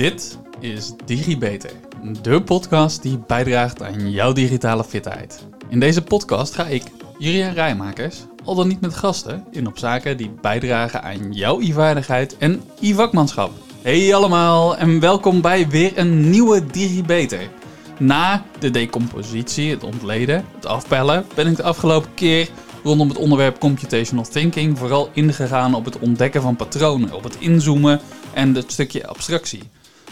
Dit is DigiBeter, de podcast die bijdraagt aan jouw digitale fitheid. In deze podcast ga ik, Julian Rijmakers, al dan niet met gasten, in op zaken die bijdragen aan jouw e-vaardigheid en e-vakmanschap. Hey allemaal en welkom bij weer een nieuwe DigiBeter. Na de decompositie, het ontleden, het afpellen, ben ik de afgelopen keer rondom het onderwerp computational thinking vooral ingegaan op het ontdekken van patronen, op het inzoomen en het stukje abstractie.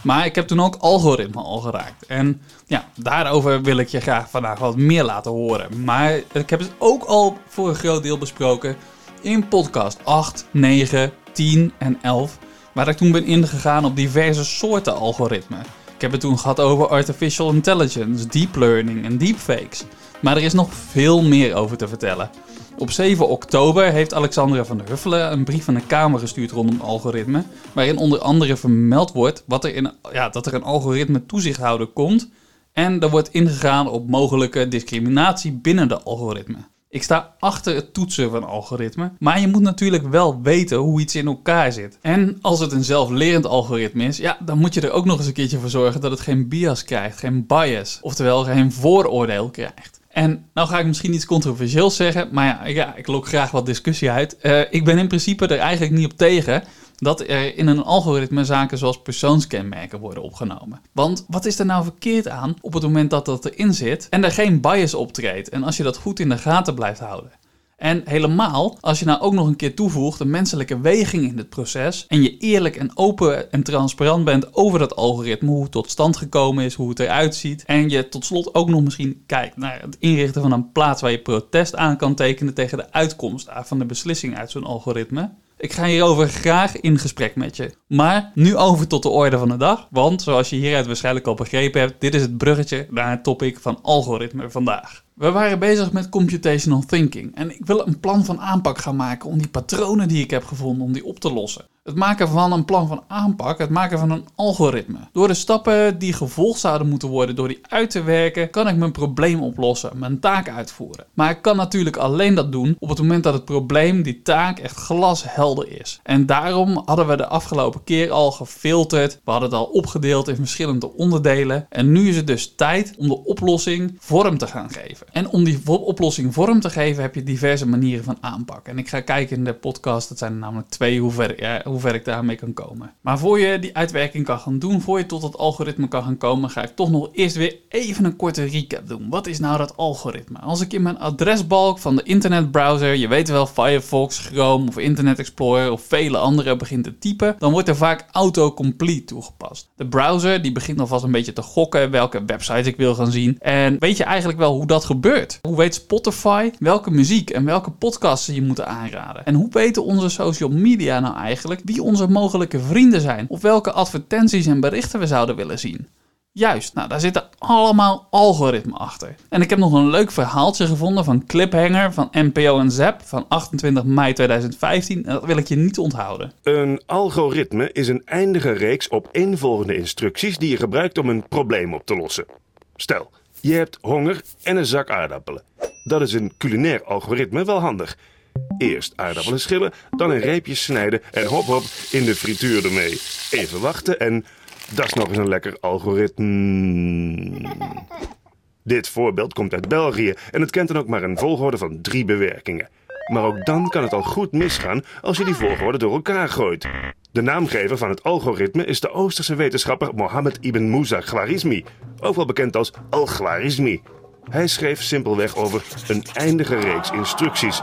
Maar ik heb toen ook algoritme al geraakt. En ja, daarover wil ik je graag vandaag wat meer laten horen. Maar ik heb het ook al voor een groot deel besproken in podcast 8, 9, 10 en 11. Waar ik toen ben ingegaan op diverse soorten algoritmen. Ik heb het toen gehad over artificial intelligence, deep learning en deepfakes. Maar er is nog veel meer over te vertellen. Op 7 oktober heeft Alexandra van der Huffelen een brief van de Kamer gestuurd rondom algoritme. Waarin onder andere vermeld wordt wat er in, ja, dat er een algoritme toezichthouder komt. En er wordt ingegaan op mogelijke discriminatie binnen de algoritme. Ik sta achter het toetsen van algoritme, maar je moet natuurlijk wel weten hoe iets in elkaar zit. En als het een zelflerend algoritme is, ja, dan moet je er ook nog eens een keertje voor zorgen dat het geen bias krijgt, geen bias, oftewel geen vooroordeel krijgt. En nou ga ik misschien iets controversieels zeggen, maar ja, ja ik lok graag wat discussie uit. Uh, ik ben in principe er eigenlijk niet op tegen dat er in een algoritme zaken zoals persoonskenmerken worden opgenomen. Want wat is er nou verkeerd aan op het moment dat dat erin zit en er geen bias optreedt en als je dat goed in de gaten blijft houden? En helemaal als je nou ook nog een keer toevoegt een menselijke weging in het proces en je eerlijk en open en transparant bent over dat algoritme, hoe het tot stand gekomen is, hoe het eruit ziet. En je tot slot ook nog misschien kijkt naar het inrichten van een plaats waar je protest aan kan tekenen tegen de uitkomst van de beslissing uit zo'n algoritme. Ik ga hierover graag in gesprek met je. Maar nu over tot de orde van de dag. Want zoals je hieruit waarschijnlijk al begrepen hebt, dit is het bruggetje naar het topic van algoritme vandaag. We waren bezig met computational thinking en ik wil een plan van aanpak gaan maken om die patronen die ik heb gevonden, om die op te lossen. Het maken van een plan van aanpak, het maken van een algoritme. Door de stappen die gevolgd zouden moeten worden, door die uit te werken, kan ik mijn probleem oplossen, mijn taak uitvoeren. Maar ik kan natuurlijk alleen dat doen op het moment dat het probleem, die taak, echt glashelder is. En daarom hadden we de afgelopen keer al gefilterd, we hadden het al opgedeeld in verschillende onderdelen. En nu is het dus tijd om de oplossing vorm te gaan geven. En om die oplossing vorm te geven heb je diverse manieren van aanpak. En ik ga kijken in de podcast, dat zijn er namelijk twee, hoe ver, ja, hoe ver ik daarmee kan komen. Maar voor je die uitwerking kan gaan doen, voor je tot dat algoritme kan gaan komen, ga ik toch nog eerst weer even een korte recap doen. Wat is nou dat algoritme? Als ik in mijn adresbalk van de internetbrowser, je weet wel Firefox, Chrome of Internet Explorer of vele andere begint te typen, dan wordt er vaak autocomplete toegepast. De browser die begint alvast een beetje te gokken welke websites ik wil gaan zien. En weet je eigenlijk wel hoe dat gebeurt? Hoe weet Spotify welke muziek en welke podcasts je moeten aanraden? En hoe weten onze social media nou eigenlijk wie onze mogelijke vrienden zijn? Of welke advertenties en berichten we zouden willen zien? Juist, nou daar zitten allemaal algoritmen achter. En ik heb nog een leuk verhaaltje gevonden van Cliphanger van NPO en ZAP van 28 mei 2015 en dat wil ik je niet onthouden. Een algoritme is een eindige reeks opeenvolgende instructies die je gebruikt om een probleem op te lossen. Stel, je hebt honger en een zak aardappelen. Dat is een culinair algoritme wel handig. Eerst aardappelen schillen, dan in reepjes snijden en hop hop in de frituur ermee. Even wachten en dat is nog eens een lekker algoritme. Dit voorbeeld komt uit België en het kent dan ook maar een volgorde van drie bewerkingen. Maar ook dan kan het al goed misgaan als je die volgorde door elkaar gooit. De naamgever van het algoritme is de Oosterse wetenschapper Mohammed ibn Musa Khwarizmi, ook wel bekend als Al-Khwarizmi. Hij schreef simpelweg over een eindige reeks instructies.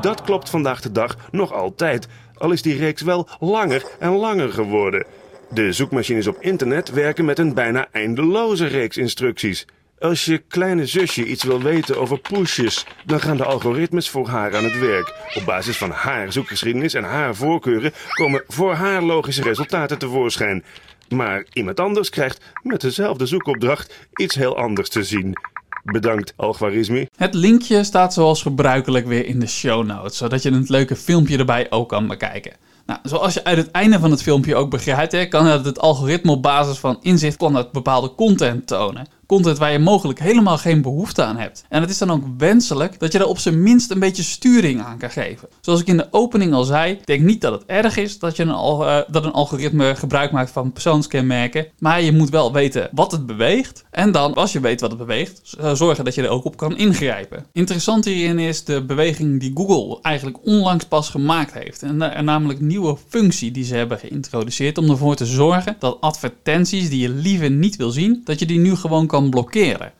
Dat klopt vandaag de dag nog altijd, al is die reeks wel langer en langer geworden. De zoekmachines op internet werken met een bijna eindeloze reeks instructies. Als je kleine zusje iets wil weten over poesjes, dan gaan de algoritmes voor haar aan het werk. Op basis van haar zoekgeschiedenis en haar voorkeuren komen voor haar logische resultaten tevoorschijn. Maar iemand anders krijgt met dezelfde zoekopdracht iets heel anders te zien. Bedankt, Algoritme. Het linkje staat zoals gebruikelijk weer in de show notes, zodat je het leuke filmpje erbij ook kan bekijken. Nou, zoals je uit het einde van het filmpje ook begrijpt, hè, kan het, het algoritme op basis van inzicht kan het bepaalde content tonen. Content waar je mogelijk helemaal geen behoefte aan hebt. En het is dan ook wenselijk dat je er op zijn minst een beetje sturing aan kan geven. Zoals ik in de opening al zei, denk niet dat het erg is dat, je een, al, uh, dat een algoritme gebruik maakt van persoonskenmerken. Maar je moet wel weten wat het beweegt. En dan, als je weet wat het beweegt, zorgen dat je er ook op kan ingrijpen. Interessant hierin is de beweging die Google eigenlijk onlangs pas gemaakt heeft. En, en namelijk nieuwe functie die ze hebben geïntroduceerd om ervoor te zorgen dat advertenties die je liever niet wil zien, dat je die nu gewoon kan blokkeren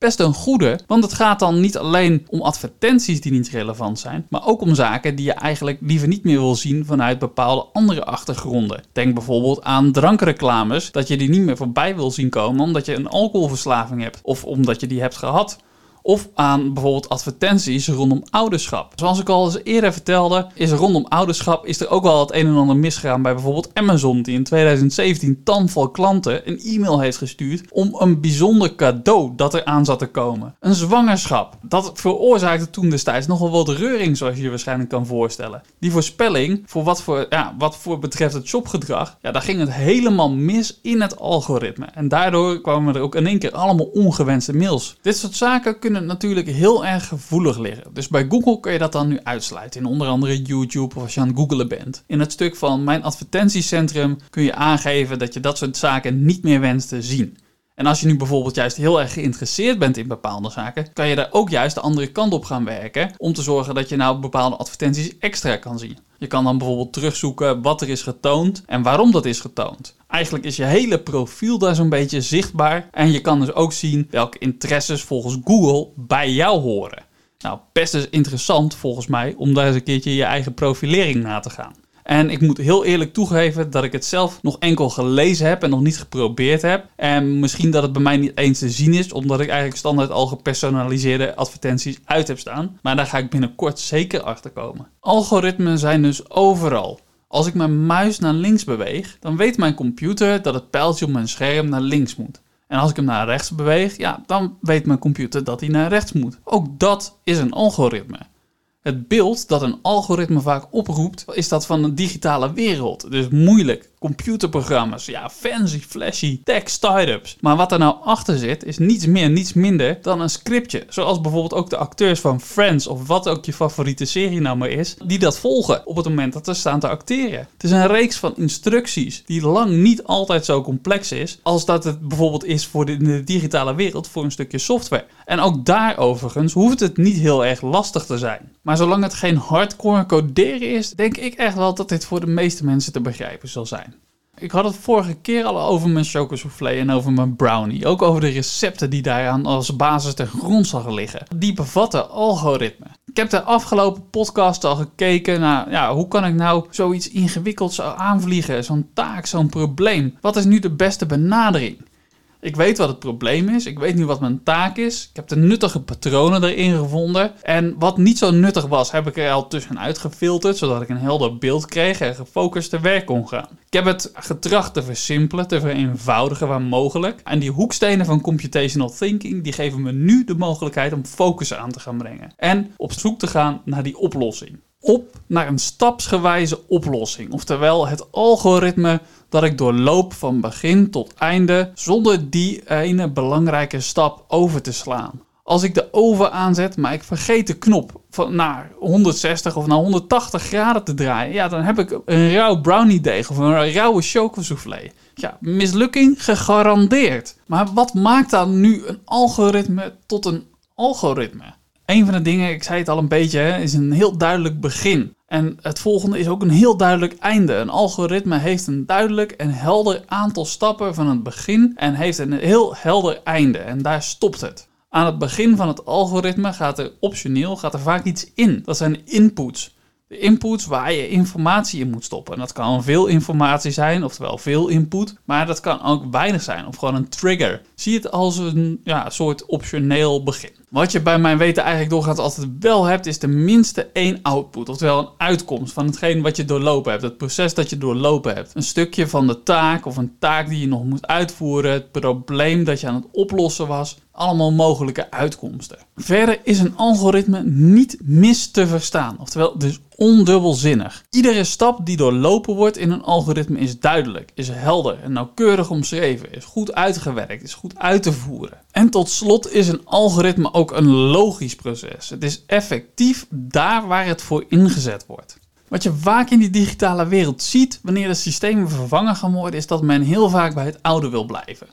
best een goede, want het gaat dan niet alleen om advertenties die niet relevant zijn, maar ook om zaken die je eigenlijk liever niet meer wil zien vanuit bepaalde andere achtergronden. Denk bijvoorbeeld aan drankreclames, dat je die niet meer voorbij wil zien komen omdat je een alcoholverslaving hebt of omdat je die hebt gehad of aan bijvoorbeeld advertenties rondom ouderschap. Zoals ik al eens eerder vertelde, is rondom ouderschap is er ook wel het een en ander misgegaan bij bijvoorbeeld Amazon, die in 2017 tanvol klanten een e-mail heeft gestuurd om een bijzonder cadeau dat er aan zat te komen. Een zwangerschap. Dat veroorzaakte toen destijds nogal wat reuring, zoals je je waarschijnlijk kan voorstellen. Die voorspelling, voor wat voor, ja, wat voor betreft het shopgedrag, ja, daar ging het helemaal mis in het algoritme. En daardoor kwamen er ook in één keer allemaal ongewenste mails. Dit soort zaken kunnen kunnen natuurlijk heel erg gevoelig liggen. Dus bij Google kun je dat dan nu uitsluiten. In onder andere YouTube of als je aan het googlen bent. In het stuk van mijn advertentiecentrum kun je aangeven dat je dat soort zaken niet meer wenst te zien. En als je nu bijvoorbeeld juist heel erg geïnteresseerd bent in bepaalde zaken, kan je daar ook juist de andere kant op gaan werken om te zorgen dat je nou bepaalde advertenties extra kan zien. Je kan dan bijvoorbeeld terugzoeken wat er is getoond en waarom dat is getoond. Eigenlijk is je hele profiel daar zo'n beetje zichtbaar en je kan dus ook zien welke interesses volgens Google bij jou horen. Nou, best is interessant volgens mij om daar eens een keertje je eigen profilering na te gaan. En ik moet heel eerlijk toegeven dat ik het zelf nog enkel gelezen heb en nog niet geprobeerd heb. En misschien dat het bij mij niet eens te zien is, omdat ik eigenlijk standaard al gepersonaliseerde advertenties uit heb staan. Maar daar ga ik binnenkort zeker achter komen. Algoritmen zijn dus overal. Als ik mijn muis naar links beweeg, dan weet mijn computer dat het pijltje op mijn scherm naar links moet. En als ik hem naar rechts beweeg, ja, dan weet mijn computer dat hij naar rechts moet. Ook dat is een algoritme. Het beeld dat een algoritme vaak oproept, is dat van een digitale wereld. Dus moeilijk, computerprogramma's, ja, fancy, flashy, tech startups. Maar wat er nou achter zit, is niets meer, niets minder dan een scriptje. Zoals bijvoorbeeld ook de acteurs van Friends, of wat ook je favoriete serie nou maar is, die dat volgen op het moment dat ze staan te acteren. Het is een reeks van instructies die lang niet altijd zo complex is, als dat het bijvoorbeeld is voor de, de digitale wereld voor een stukje software. En ook daar overigens hoeft het niet heel erg lastig te zijn. Maar zolang het geen hardcore coderen is, denk ik echt wel dat dit voor de meeste mensen te begrijpen zal zijn. Ik had het vorige keer al over mijn chocosoufflé en over mijn brownie. Ook over de recepten die daaraan als basis ten grondslag liggen. Die bevatten algoritme. Ik heb de afgelopen podcast al gekeken naar ja, hoe kan ik nou zoiets ingewikkelds aanvliegen. Zo'n taak, zo'n probleem. Wat is nu de beste benadering? Ik weet wat het probleem is. Ik weet nu wat mijn taak is. Ik heb de nuttige patronen erin gevonden. En wat niet zo nuttig was, heb ik er al tussenuit gefilterd. Zodat ik een helder beeld kreeg en gefocust te werk kon gaan. Ik heb het getracht te versimpelen, te vereenvoudigen waar mogelijk. En die hoekstenen van computational thinking, die geven me nu de mogelijkheid om focus aan te gaan brengen. En op zoek te gaan naar die oplossing op naar een stapsgewijze oplossing. Oftewel het algoritme dat ik doorloop van begin tot einde zonder die ene belangrijke stap over te slaan. Als ik de oven aanzet, maar ik vergeet de knop van naar 160 of naar 180 graden te draaien, ja, dan heb ik een rauw brownie deeg of een rauwe chocosoufflé. Ja, mislukking gegarandeerd. Maar wat maakt dan nu een algoritme tot een algoritme? Een van de dingen, ik zei het al een beetje, is een heel duidelijk begin. En het volgende is ook een heel duidelijk einde. Een algoritme heeft een duidelijk en helder aantal stappen van het begin en heeft een heel helder einde. En daar stopt het. Aan het begin van het algoritme gaat er optioneel gaat er vaak iets in. Dat zijn inputs. De inputs waar je informatie in moet stoppen. En dat kan veel informatie zijn, oftewel veel input. Maar dat kan ook weinig zijn, of gewoon een trigger. Zie het als een ja, soort optioneel begin. Wat je bij mijn weten eigenlijk doorgaans altijd wel hebt, is de minste één output. Oftewel een uitkomst van hetgeen wat je doorlopen hebt. Het proces dat je doorlopen hebt. Een stukje van de taak of een taak die je nog moet uitvoeren. Het probleem dat je aan het oplossen was allemaal mogelijke uitkomsten. Verder is een algoritme niet mis te verstaan, oftewel dus ondubbelzinnig. Iedere stap die doorlopen wordt in een algoritme is duidelijk, is helder en nauwkeurig omschreven, is goed uitgewerkt, is goed uit te voeren. En tot slot is een algoritme ook een logisch proces. Het is effectief daar waar het voor ingezet wordt. Wat je vaak in die digitale wereld ziet wanneer de systemen vervangen gaan worden, is dat men heel vaak bij het oude wil blijven.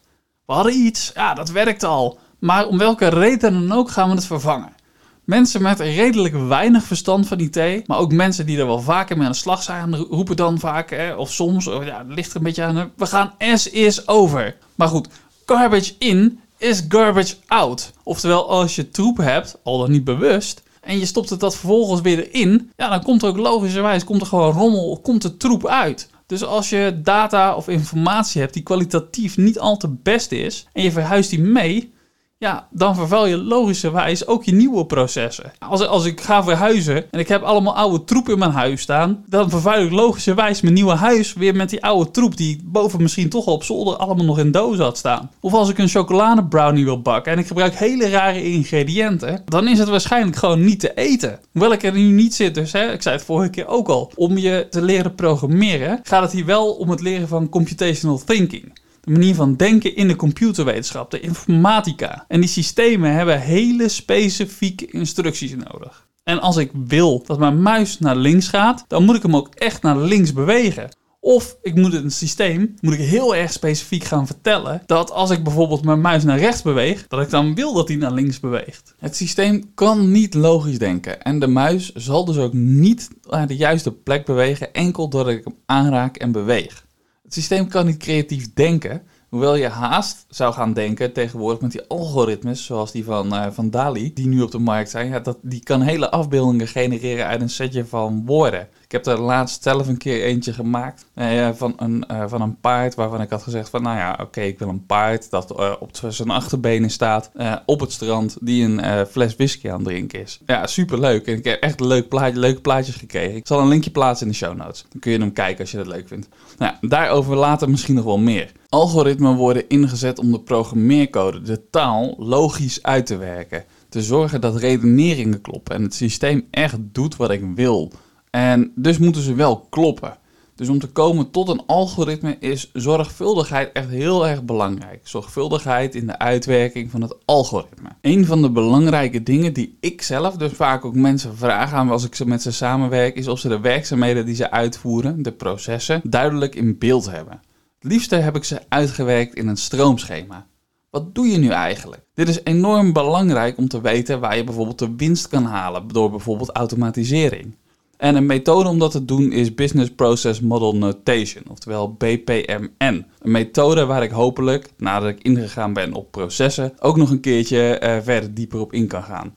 We hadden iets, ja, dat werkt al. Maar om welke reden dan ook gaan we het vervangen. Mensen met redelijk weinig verstand van IT, maar ook mensen die er wel vaker mee aan de slag zijn, roepen dan vaak, hè, of soms, of ja, het ligt er een beetje aan, we gaan as is over. Maar goed, garbage in is garbage out. Oftewel, als je troep hebt, al dan niet bewust, en je stopt het dat vervolgens weer in, ja, dan komt er ook logischerwijs komt er gewoon rommel, komt er troep uit. Dus als je data of informatie hebt die kwalitatief niet al te best is en je verhuist die mee, ja, dan vervuil je logischerwijs ook je nieuwe processen. Als, als ik ga verhuizen en ik heb allemaal oude troep in mijn huis staan, dan vervuil ik logischerwijs mijn nieuwe huis weer met die oude troep die boven misschien toch al op zolder allemaal nog in dozen had staan. Of als ik een chocolade brownie wil bakken en ik gebruik hele rare ingrediënten, dan is het waarschijnlijk gewoon niet te eten. Hoewel ik er nu niet zit, dus hè, ik zei het vorige keer ook al, om je te leren programmeren gaat het hier wel om het leren van computational thinking de manier van denken in de computerwetenschap, de informatica. En die systemen hebben hele specifieke instructies nodig. En als ik wil dat mijn muis naar links gaat, dan moet ik hem ook echt naar links bewegen. Of ik moet het systeem, moet ik heel erg specifiek gaan vertellen dat als ik bijvoorbeeld mijn muis naar rechts beweeg, dat ik dan wil dat hij naar links beweegt. Het systeem kan niet logisch denken en de muis zal dus ook niet naar de juiste plek bewegen, enkel doordat ik hem aanraak en beweeg. Het systeem kan niet creatief denken, hoewel je haast zou gaan denken tegenwoordig met die algoritmes, zoals die van, uh, van DALI, die nu op de markt zijn. Ja, dat, die kan hele afbeeldingen genereren uit een setje van woorden. Ik heb er laatst zelf een keer eentje gemaakt uh, van, een, uh, van een paard waarvan ik had gezegd van nou ja, oké, ik wil een paard dat uh, op zijn achterbenen staat op het strand die een fles whisky aan het drinken is. Ja, super leuk. En ik heb echt leuk plaatje, leuke plaatjes gekregen. Ik zal een linkje plaatsen in de show notes. Dan kun je hem kijken als je dat leuk vindt. Nou, daarover later misschien nog wel meer. Algoritmen worden ingezet om de programmeercode, de taal, logisch uit te werken. Te zorgen dat redeneringen kloppen en het systeem echt doet wat ik wil. En dus moeten ze wel kloppen. Dus om te komen tot een algoritme is zorgvuldigheid echt heel erg belangrijk. Zorgvuldigheid in de uitwerking van het algoritme. Een van de belangrijke dingen die ik zelf dus vaak ook mensen vraag aan als ik met ze samenwerk, is of ze de werkzaamheden die ze uitvoeren, de processen, duidelijk in beeld hebben. Het liefste heb ik ze uitgewerkt in een stroomschema. Wat doe je nu eigenlijk? Dit is enorm belangrijk om te weten waar je bijvoorbeeld de winst kan halen door bijvoorbeeld automatisering. En een methode om dat te doen is Business Process Model Notation, oftewel BPMN. Een methode waar ik hopelijk, nadat ik ingegaan ben op processen, ook nog een keertje uh, verder dieper op in kan gaan.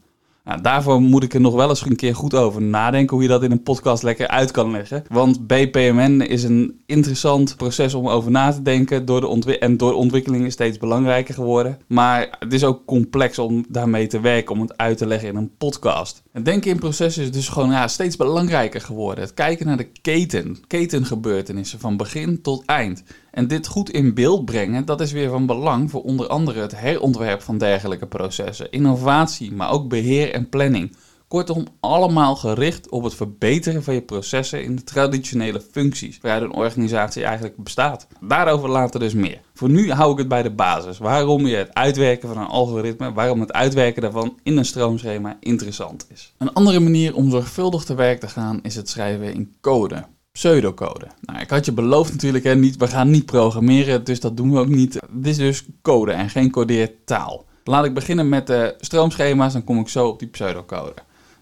Nou, daarvoor moet ik er nog wel eens een keer goed over nadenken hoe je dat in een podcast lekker uit kan leggen. Want BPMN is een interessant proces om over na te denken door de en door de ontwikkeling is steeds belangrijker geworden. Maar het is ook complex om daarmee te werken, om het uit te leggen in een podcast. Het denken in processen is dus gewoon ja, steeds belangrijker geworden. Het kijken naar de keten, ketengebeurtenissen van begin tot eind. En dit goed in beeld brengen, dat is weer van belang voor onder andere het herontwerp van dergelijke processen, innovatie, maar ook beheer en planning. Kortom, allemaal gericht op het verbeteren van je processen in de traditionele functies waaruit een organisatie eigenlijk bestaat. Daarover later dus meer. Voor nu hou ik het bij de basis. Waarom je het uitwerken van een algoritme, waarom het uitwerken daarvan in een stroomschema interessant is. Een andere manier om zorgvuldig te werk te gaan is het schrijven in code pseudocode. Nou, ik had je beloofd natuurlijk, hè, niet, we gaan niet programmeren, dus dat doen we ook niet. Dit is dus code en geen codeertaal. Laat ik beginnen met de stroomschema's, dan kom ik zo op die pseudocode.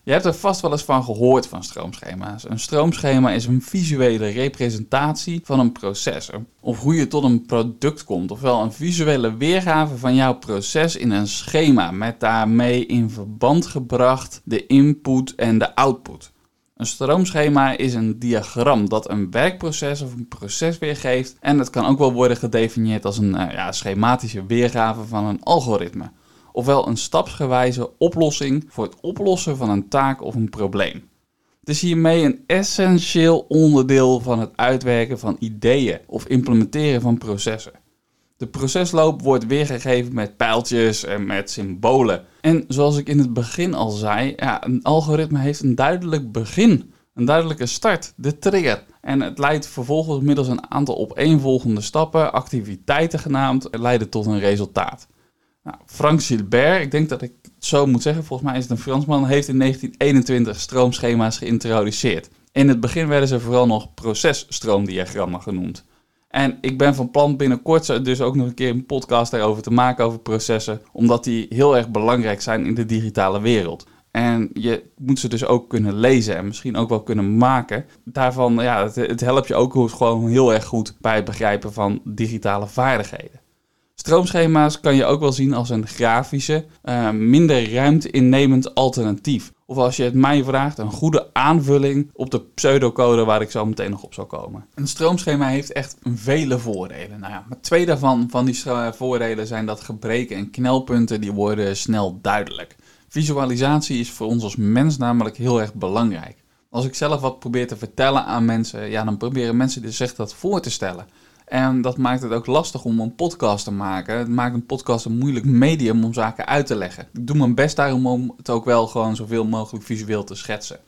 Je hebt er vast wel eens van gehoord van stroomschema's. Een stroomschema is een visuele representatie van een proces. Of hoe je tot een product komt. Ofwel een visuele weergave van jouw proces in een schema. Met daarmee in verband gebracht de input en de output. Een stroomschema is een diagram dat een werkproces of een proces weergeeft. En het kan ook wel worden gedefinieerd als een uh, ja, schematische weergave van een algoritme. ofwel een stapsgewijze oplossing voor het oplossen van een taak of een probleem. Het is hiermee een essentieel onderdeel van het uitwerken van ideeën of implementeren van processen. De procesloop wordt weergegeven met pijltjes en met symbolen. En zoals ik in het begin al zei, ja, een algoritme heeft een duidelijk begin, een duidelijke start, de trigger. En het leidt vervolgens middels een aantal opeenvolgende stappen, activiteiten genaamd, leiden tot een resultaat. Nou, Frank Gilbert, ik denk dat ik het zo moet zeggen, volgens mij is het een Fransman, heeft in 1921 stroomschema's geïntroduceerd. In het begin werden ze vooral nog processtroomdiagrammen genoemd. En ik ben van plan binnenkort dus ook nog een keer een podcast daarover te maken over processen, omdat die heel erg belangrijk zijn in de digitale wereld. En je moet ze dus ook kunnen lezen en misschien ook wel kunnen maken. Daarvan, ja, het, het helpt je ook gewoon heel erg goed bij het begrijpen van digitale vaardigheden. Stroomschema's kan je ook wel zien als een grafische, uh, minder ruimte-innemend alternatief. Of als je het mij vraagt, een goede aanvulling op de pseudocode waar ik zo meteen nog op zal komen. Een stroomschema heeft echt vele voordelen. Nou ja, maar twee daarvan van die voordelen zijn dat gebreken en knelpunten die worden snel duidelijk. Visualisatie is voor ons als mens namelijk heel erg belangrijk. Als ik zelf wat probeer te vertellen aan mensen, ja, dan proberen mensen zich dat voor te stellen. En dat maakt het ook lastig om een podcast te maken. Het maakt een podcast een moeilijk medium om zaken uit te leggen. Ik doe mijn best daarom om het ook wel gewoon zoveel mogelijk visueel te schetsen.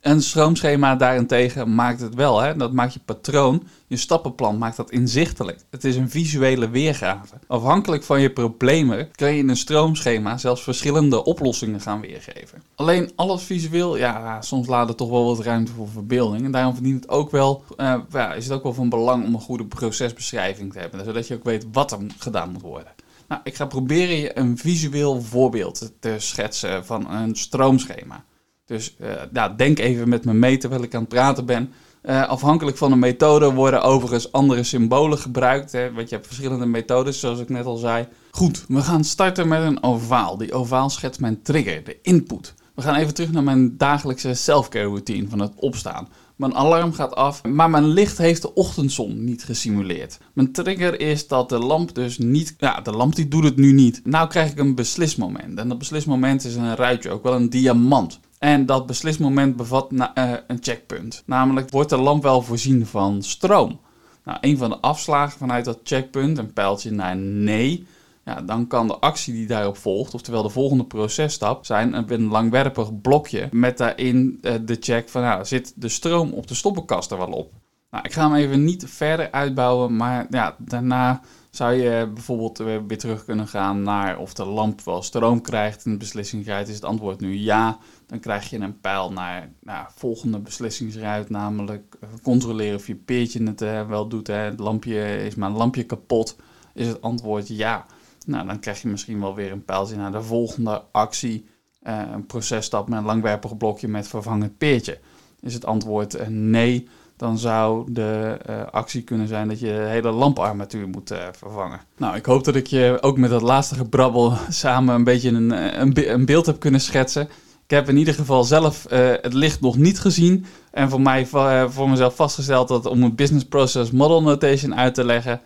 Een stroomschema daarentegen maakt het wel. Hè? Dat maakt je patroon, je stappenplan, maakt dat inzichtelijk. Het is een visuele weergave. Afhankelijk van je problemen kun je in een stroomschema zelfs verschillende oplossingen gaan weergeven. Alleen alles visueel, ja, soms laat het toch wel wat ruimte voor verbeelding. En daarom verdient het ook wel, uh, ja, is het ook wel van belang om een goede procesbeschrijving te hebben. Zodat je ook weet wat er gedaan moet worden. Nou, ik ga proberen je een visueel voorbeeld te schetsen van een stroomschema. Dus uh, denk even met me mee terwijl ik aan het praten ben. Uh, afhankelijk van de methode worden overigens andere symbolen gebruikt. Hè, want je hebt verschillende methodes, zoals ik net al zei. Goed, we gaan starten met een ovaal. Die ovaal schetst mijn trigger, de input. We gaan even terug naar mijn dagelijkse self-care routine van het opstaan. Mijn alarm gaat af, maar mijn licht heeft de ochtendzon niet gesimuleerd. Mijn trigger is dat de lamp dus niet... Ja, de lamp die doet het nu niet. Nou krijg ik een beslismoment. En dat beslismoment is een ruitje, ook wel een diamant. En dat beslismoment bevat uh, een checkpunt. Namelijk, wordt de lamp wel voorzien van stroom? Nou, een van de afslagen vanuit dat checkpunt, een pijltje naar nee, ja, dan kan de actie die daarop volgt, oftewel de volgende processtap, zijn een langwerpig blokje met daarin uh, de check van, nou, zit de stroom op de stoppenkast er wel op? Nou, ik ga hem even niet verder uitbouwen, maar ja, daarna zou je bijvoorbeeld weer terug kunnen gaan naar of de lamp wel stroom krijgt en de beslissingsruit is het antwoord nu ja. Dan krijg je een pijl naar nou, volgende beslissingsruit, namelijk eh, controleren of je peertje het uh, wel doet. Hè. Het lampje, is mijn lampje kapot? Is het antwoord ja. Nou, dan krijg je misschien wel weer een pijltje naar de volgende actie. Uh, een processtap met een langwerpig blokje met vervangend peertje. Is het antwoord nee, dan zou de actie kunnen zijn dat je de hele lamparmatuur moet vervangen. Nou, ik hoop dat ik je ook met dat laatste gebrabbel samen een beetje een, een beeld heb kunnen schetsen. Ik heb in ieder geval zelf uh, het licht nog niet gezien. En voor mij voor mezelf vastgesteld dat om een business process model notation uit te leggen.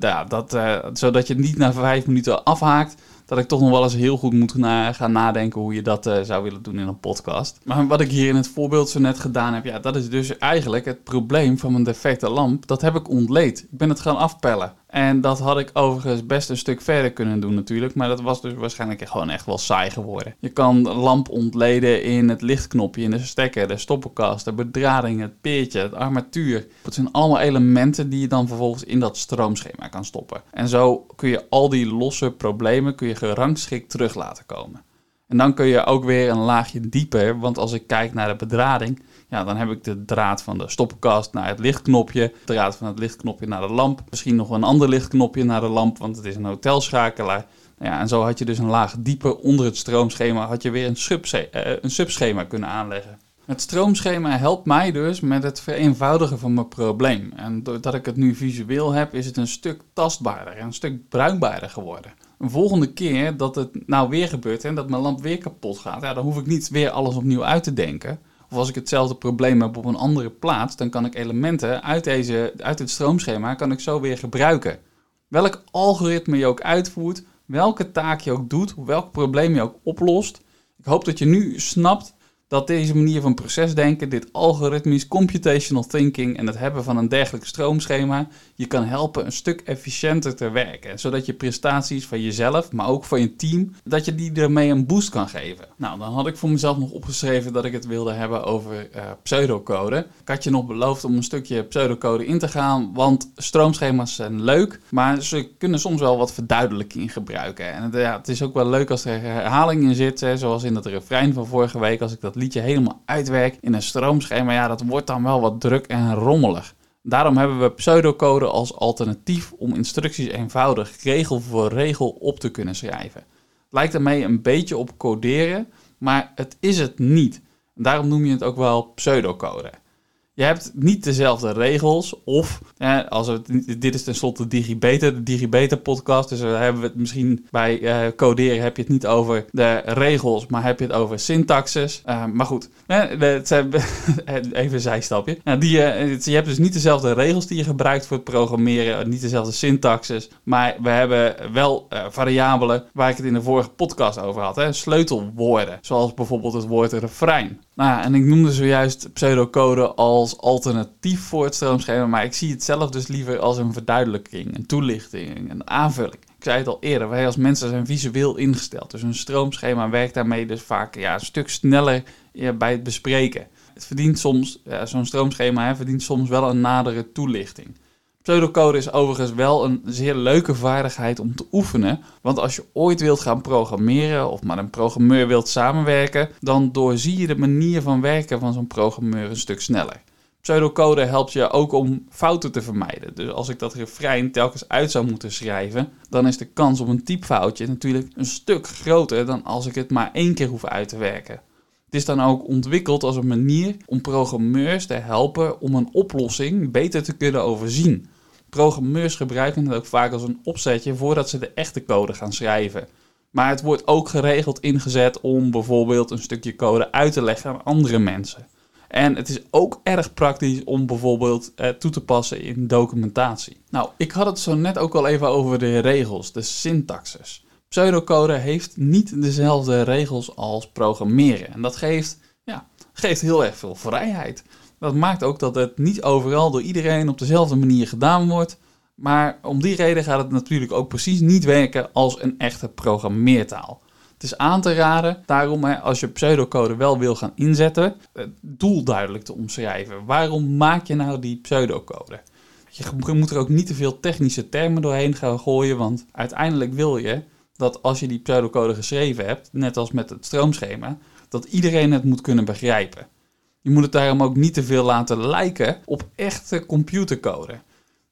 ja, dat, zodat je niet na vijf minuten afhaakt dat ik toch nog wel eens heel goed moet gaan nadenken hoe je dat zou willen doen in een podcast. Maar wat ik hier in het voorbeeld zo net gedaan heb, ja, dat is dus eigenlijk het probleem van mijn defecte lamp. Dat heb ik ontleed. Ik ben het gaan afpellen. En dat had ik overigens best een stuk verder kunnen doen natuurlijk. Maar dat was dus waarschijnlijk gewoon echt wel saai geworden. Je kan lamp ontleden in het lichtknopje, in de stekker, de stoppenkast, de bedrading, het peertje, het armatuur. Dat zijn allemaal elementen die je dan vervolgens in dat stroomschema kan stoppen. En zo kun je al die losse problemen kun je gerangschikt terug laten komen. En dan kun je ook weer een laagje dieper, want als ik kijk naar de bedrading, ja, dan heb ik de draad van de stoppenkast naar het lichtknopje, de draad van het lichtknopje naar de lamp, misschien nog een ander lichtknopje naar de lamp, want het is een hotelschakelaar. Ja, en zo had je dus een laag dieper onder het stroomschema, had je weer een, uh, een subschema kunnen aanleggen. Het stroomschema helpt mij dus met het vereenvoudigen van mijn probleem. En doordat ik het nu visueel heb, is het een stuk tastbaarder en een stuk bruikbaarder geworden. Een volgende keer dat het nou weer gebeurt en dat mijn lamp weer kapot gaat, ja, dan hoef ik niet weer alles opnieuw uit te denken. Of als ik hetzelfde probleem heb op een andere plaats, dan kan ik elementen uit, deze, uit het stroomschema kan ik zo weer gebruiken. Welk algoritme je ook uitvoert, welke taak je ook doet, welk probleem je ook oplost. Ik hoop dat je nu snapt dat deze manier van procesdenken, dit algoritmisch computational thinking en het hebben van een dergelijk stroomschema, je kan helpen een stuk efficiënter te werken. Zodat je prestaties van jezelf, maar ook van je team, dat je die ermee een boost kan geven. Nou, dan had ik voor mezelf nog opgeschreven dat ik het wilde hebben over uh, pseudocode. Ik had je nog beloofd om een stukje pseudocode in te gaan, want stroomschema's zijn leuk, maar ze kunnen soms wel wat verduidelijking gebruiken. En ja, het is ook wel leuk als er herhaling in zit, hè, zoals in het refrein van vorige week, als ik dat liedje helemaal uitwerk in een stroomschema, ja, dat wordt dan wel wat druk en rommelig. Daarom hebben we pseudocode als alternatief om instructies eenvoudig regel voor regel op te kunnen schrijven. Het lijkt ermee een beetje op coderen, maar het is het niet. Daarom noem je het ook wel pseudocode. Je hebt niet dezelfde regels. Of, als dit is tenslotte Digibeta, de Digibeta podcast. Dus daar hebben we het misschien bij uh, coderen heb je het niet over de regels, maar heb je het over syntaxes. Uh, maar goed, het even een zijstapje. Nou, die, je hebt dus niet dezelfde regels die je gebruikt voor het programmeren, niet dezelfde syntaxes. Maar we hebben wel variabelen waar ik het in de vorige podcast over had. Hè? Sleutelwoorden, zoals bijvoorbeeld het woord refrein. Nou, en ik noemde zojuist pseudocode als alternatief voor het stroomschema, maar ik zie het zelf dus liever als een verduidelijking, een toelichting, een aanvulling. Ik zei het al eerder, wij als mensen zijn visueel ingesteld. Dus een stroomschema werkt daarmee dus vaak ja, een stuk sneller bij het bespreken. Het verdient soms, ja, zo'n stroomschema hè, verdient soms wel een nadere toelichting. Pseudocode is overigens wel een zeer leuke vaardigheid om te oefenen. Want als je ooit wilt gaan programmeren of met een programmeur wilt samenwerken, dan doorzie je de manier van werken van zo'n programmeur een stuk sneller. Pseudocode helpt je ook om fouten te vermijden. Dus als ik dat refrein telkens uit zou moeten schrijven, dan is de kans op een typfoutje natuurlijk een stuk groter dan als ik het maar één keer hoef uit te werken. Het is dan ook ontwikkeld als een manier om programmeurs te helpen om een oplossing beter te kunnen overzien. Programmeurs gebruiken het ook vaak als een opzetje voordat ze de echte code gaan schrijven. Maar het wordt ook geregeld ingezet om bijvoorbeeld een stukje code uit te leggen aan andere mensen. En het is ook erg praktisch om bijvoorbeeld eh, toe te passen in documentatie. Nou, ik had het zo net ook al even over de regels, de syntaxes. Pseudocode heeft niet dezelfde regels als programmeren. En dat geeft, ja, geeft heel erg veel vrijheid. Dat maakt ook dat het niet overal door iedereen op dezelfde manier gedaan wordt. Maar om die reden gaat het natuurlijk ook precies niet werken als een echte programmeertaal. Het is aan te raden, daarom als je pseudocode wel wil gaan inzetten, het doel duidelijk te omschrijven. Waarom maak je nou die pseudocode? Je moet er ook niet te veel technische termen doorheen gaan gooien, want uiteindelijk wil je dat als je die pseudocode geschreven hebt, net als met het stroomschema, dat iedereen het moet kunnen begrijpen. Je moet het daarom ook niet te veel laten lijken op echte computercode.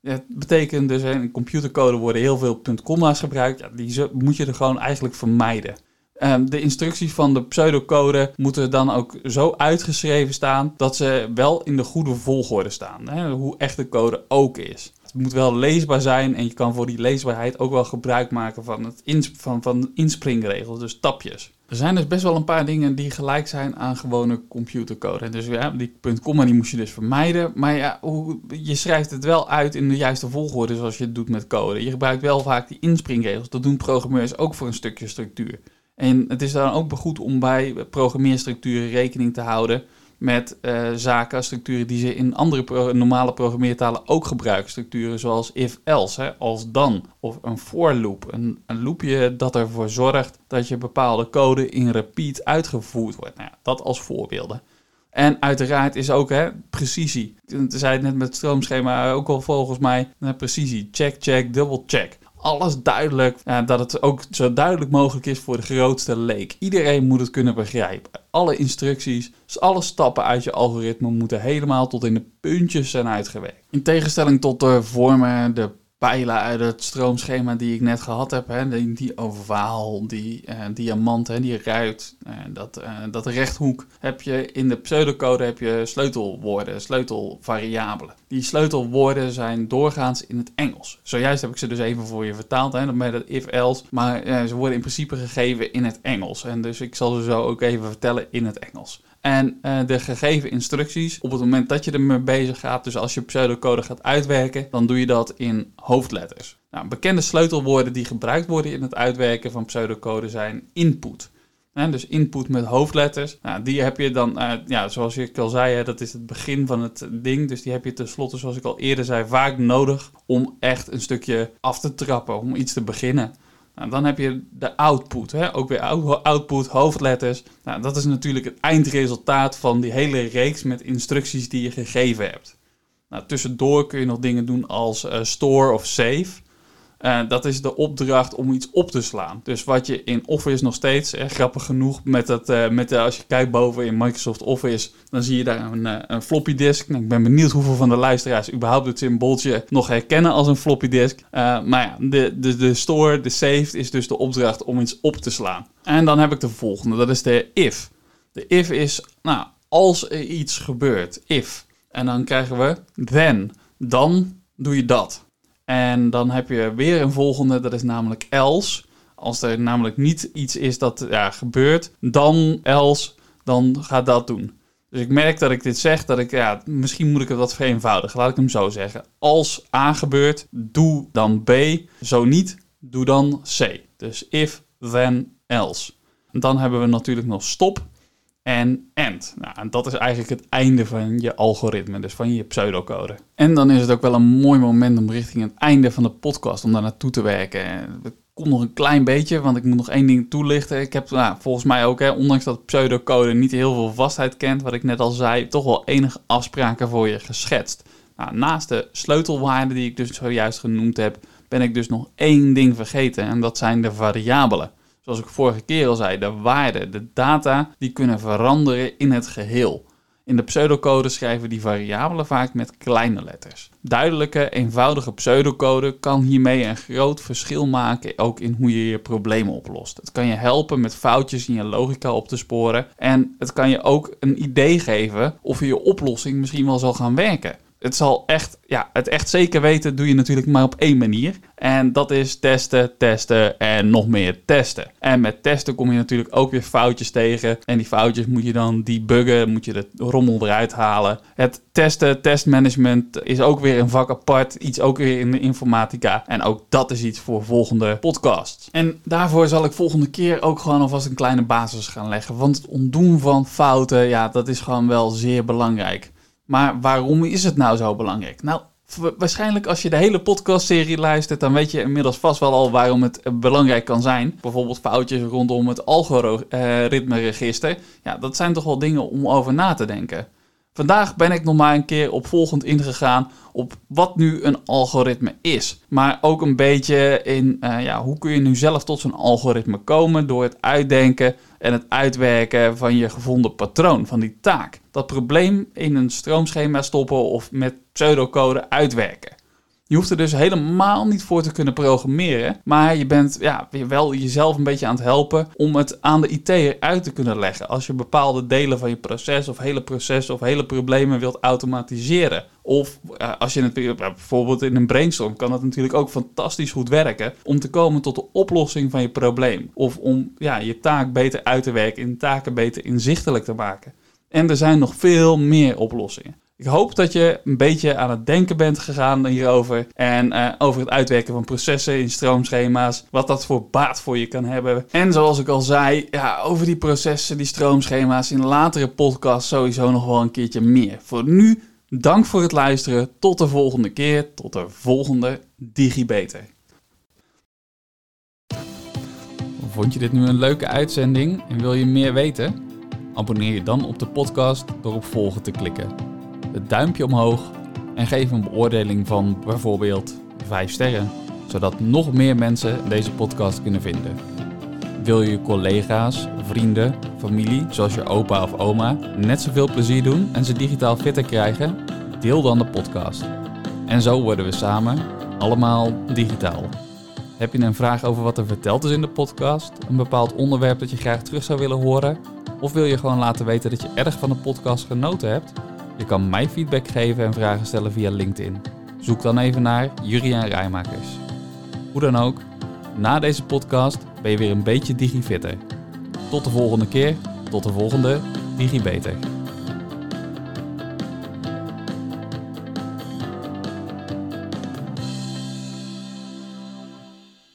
Dat betekent dus, in computercode worden heel veel puntkomma's gebruikt. Ja, die moet je er gewoon eigenlijk vermijden. Ehm, de instructies van de pseudocode moeten dan ook zo uitgeschreven staan dat ze wel in de goede volgorde staan. Hoe echte code ook is. Het moet wel leesbaar zijn en je kan voor die leesbaarheid ook wel gebruik maken van, het van, van inspringregels, dus tapjes. Er zijn dus best wel een paar dingen die gelijk zijn aan gewone computercode. Dus ja, die .komma die moest je dus vermijden. Maar ja, je schrijft het wel uit in de juiste volgorde zoals je het doet met code. Je gebruikt wel vaak die inspringregels. Dat doen programmeurs ook voor een stukje structuur. En het is dan ook goed om bij programmeerstructuren rekening te houden met uh, zaken, structuren die ze in andere normale programmeertalen ook gebruiken. Structuren zoals if-else, als dan, of een for loop. Een, een loopje dat ervoor zorgt dat je bepaalde code in repeat uitgevoerd wordt. Nou ja, dat als voorbeelden. En uiteraard is ook hè, precisie. Ik zei het net met het stroomschema ook al volgens mij. precisie. Check, check, double check alles duidelijk. dat het ook zo duidelijk mogelijk is voor de grootste leek. Iedereen moet het kunnen begrijpen. Alle instructies, alle stappen uit je algoritme moeten helemaal tot in de puntjes zijn uitgewerkt. In tegenstelling tot de vormen, de pijlen uit het stroomschema die ik net gehad heb. Hè, die, die ovaal, die uh, diamant, hè, die ruit, uh, dat, uh, dat rechthoek. Heb je in de pseudocode heb je sleutelwoorden, sleutelvariabelen. Die sleutelwoorden zijn doorgaans in het Engels. Zojuist heb ik ze dus even voor je vertaald, hè, met het if-else. Maar ze worden in principe gegeven in het Engels. En dus ik zal ze zo ook even vertellen in het Engels. En uh, de gegeven instructies, op het moment dat je ermee bezig gaat, dus als je pseudocode gaat uitwerken, dan doe je dat in hoofdletters. Nou, bekende sleutelwoorden die gebruikt worden in het uitwerken van pseudocode zijn input. dus input met hoofdletters. Nou, die heb je dan, uh, ja, zoals ik al zei, hè, dat is het begin van het ding. Dus die heb je tenslotte, zoals ik al eerder zei, vaak nodig om echt een stukje af te trappen, om iets te beginnen. Nou, dan heb je de output, hè? ook weer output, hoofdletters. Nou, dat is natuurlijk het eindresultaat van die hele reeks met instructies die je gegeven hebt. Nou, tussendoor kun je nog dingen doen als uh, store of save. Uh, dat is de opdracht om iets op te slaan. Dus wat je in Office nog steeds, eh, grappig genoeg, met dat, uh, met als je kijkt boven in Microsoft Office, dan zie je daar een, een floppy disk. Nou, ik ben benieuwd hoeveel van de luisteraars überhaupt het symbooltje nog herkennen als een floppy disk. maar ja, de, de, de store, de saved, is dus de opdracht om iets op te slaan. En dan heb ik de volgende, dat is de if. De if is, nou, als er iets gebeurt, if. En dan krijgen we then, dan doe je dat. En dan heb je weer een volgende, dat is namelijk else. Als er namelijk niet iets is dat ja, gebeurt, dan else, dan ga dat doen. Dus ik merk dat ik dit zeg, dat ik, ja, misschien moet ik het wat vereenvoudigen. Laat ik hem zo zeggen. Als A gebeurt, doe dan B. Zo niet, doe dan C. Dus if, then, else. En dan hebben we natuurlijk nog stop en end. Nou, en dat is eigenlijk het einde van je algoritme, dus van je pseudocode. En dan is het ook wel een mooi moment om richting het einde van de podcast om daar naartoe te werken. Het komt nog een klein beetje, want ik moet nog één ding toelichten. Ik heb nou, volgens mij ook, hè, ondanks dat pseudocode niet heel veel vastheid kent, wat ik net al zei, toch wel enige afspraken voor je geschetst. Nou, naast de sleutelwaarden die ik dus zojuist genoemd heb, ben ik dus nog één ding vergeten en dat zijn de variabelen zoals ik vorige keer al zei, de waarden, de data, die kunnen veranderen in het geheel. In de pseudocode schrijven die variabelen vaak met kleine letters. Duidelijke, eenvoudige pseudocode kan hiermee een groot verschil maken, ook in hoe je je problemen oplost. Het kan je helpen met foutjes in je logica op te sporen en het kan je ook een idee geven of je oplossing misschien wel zal gaan werken het zal echt, ja, het echt zeker weten doe je natuurlijk maar op één manier. En dat is testen, testen en nog meer testen. En met testen kom je natuurlijk ook weer foutjes tegen. En die foutjes moet je dan debuggen, moet je de rommel eruit halen. Het testen, testmanagement is ook weer een vak apart. Iets ook weer in de informatica. En ook dat is iets voor volgende podcasts. En daarvoor zal ik volgende keer ook gewoon alvast een kleine basis gaan leggen. Want het ontdoen van fouten, ja, dat is gewoon wel zeer belangrijk. Maar waarom is het nou zo belangrijk? Nou, waarschijnlijk als je de hele podcastserie luistert, dan weet je inmiddels vast wel al waarom het eh, belangrijk kan zijn. Bijvoorbeeld foutjes rondom het algoritme-register. Ja, dat zijn toch wel dingen om over na te denken. Vandaag ben ik nog maar een keer opvolgend ingegaan op wat nu een algoritme is. Maar ook een beetje in uh, ja, hoe kun je nu zelf tot zo'n algoritme komen door het uitdenken en het uitwerken van je gevonden patroon, van die taak. Dat probleem in een stroomschema stoppen of met pseudocode uitwerken. Je hoeft er dus helemaal niet voor te kunnen programmeren. Maar je bent ja, wel jezelf een beetje aan het helpen om het aan de IT uit te kunnen leggen. Als je bepaalde delen van je proces of hele processen of hele problemen wilt automatiseren. Of uh, als je het bijvoorbeeld in een brainstorm kan dat natuurlijk ook fantastisch goed werken om te komen tot de oplossing van je probleem. Of om ja, je taak beter uit te werken, in taken beter inzichtelijk te maken. En er zijn nog veel meer oplossingen. Ik hoop dat je een beetje aan het denken bent gegaan hierover. En uh, over het uitwerken van processen in stroomschema's. Wat dat voor baat voor je kan hebben. En zoals ik al zei, ja, over die processen, die stroomschema's in latere podcasts sowieso nog wel een keertje meer. Voor nu, dank voor het luisteren. Tot de volgende keer. Tot de volgende DigiBeter. Vond je dit nu een leuke uitzending en wil je meer weten? Abonneer je dan op de podcast door op volgen te klikken het duimpje omhoog en geef een beoordeling van bijvoorbeeld 5 sterren, zodat nog meer mensen deze podcast kunnen vinden. Wil je collega's, vrienden, familie, zoals je opa of oma, net zoveel plezier doen en ze digitaal fitter krijgen? Deel dan de podcast. En zo worden we samen allemaal digitaal. Heb je een vraag over wat er verteld is in de podcast? Een bepaald onderwerp dat je graag terug zou willen horen? Of wil je gewoon laten weten dat je erg van de podcast genoten hebt? Je kan mij feedback geven en vragen stellen via LinkedIn. Zoek dan even naar Juriaan Rijmakers. Hoe dan ook, na deze podcast ben je weer een beetje digifitter. Tot de volgende keer, tot de volgende DigiBeter.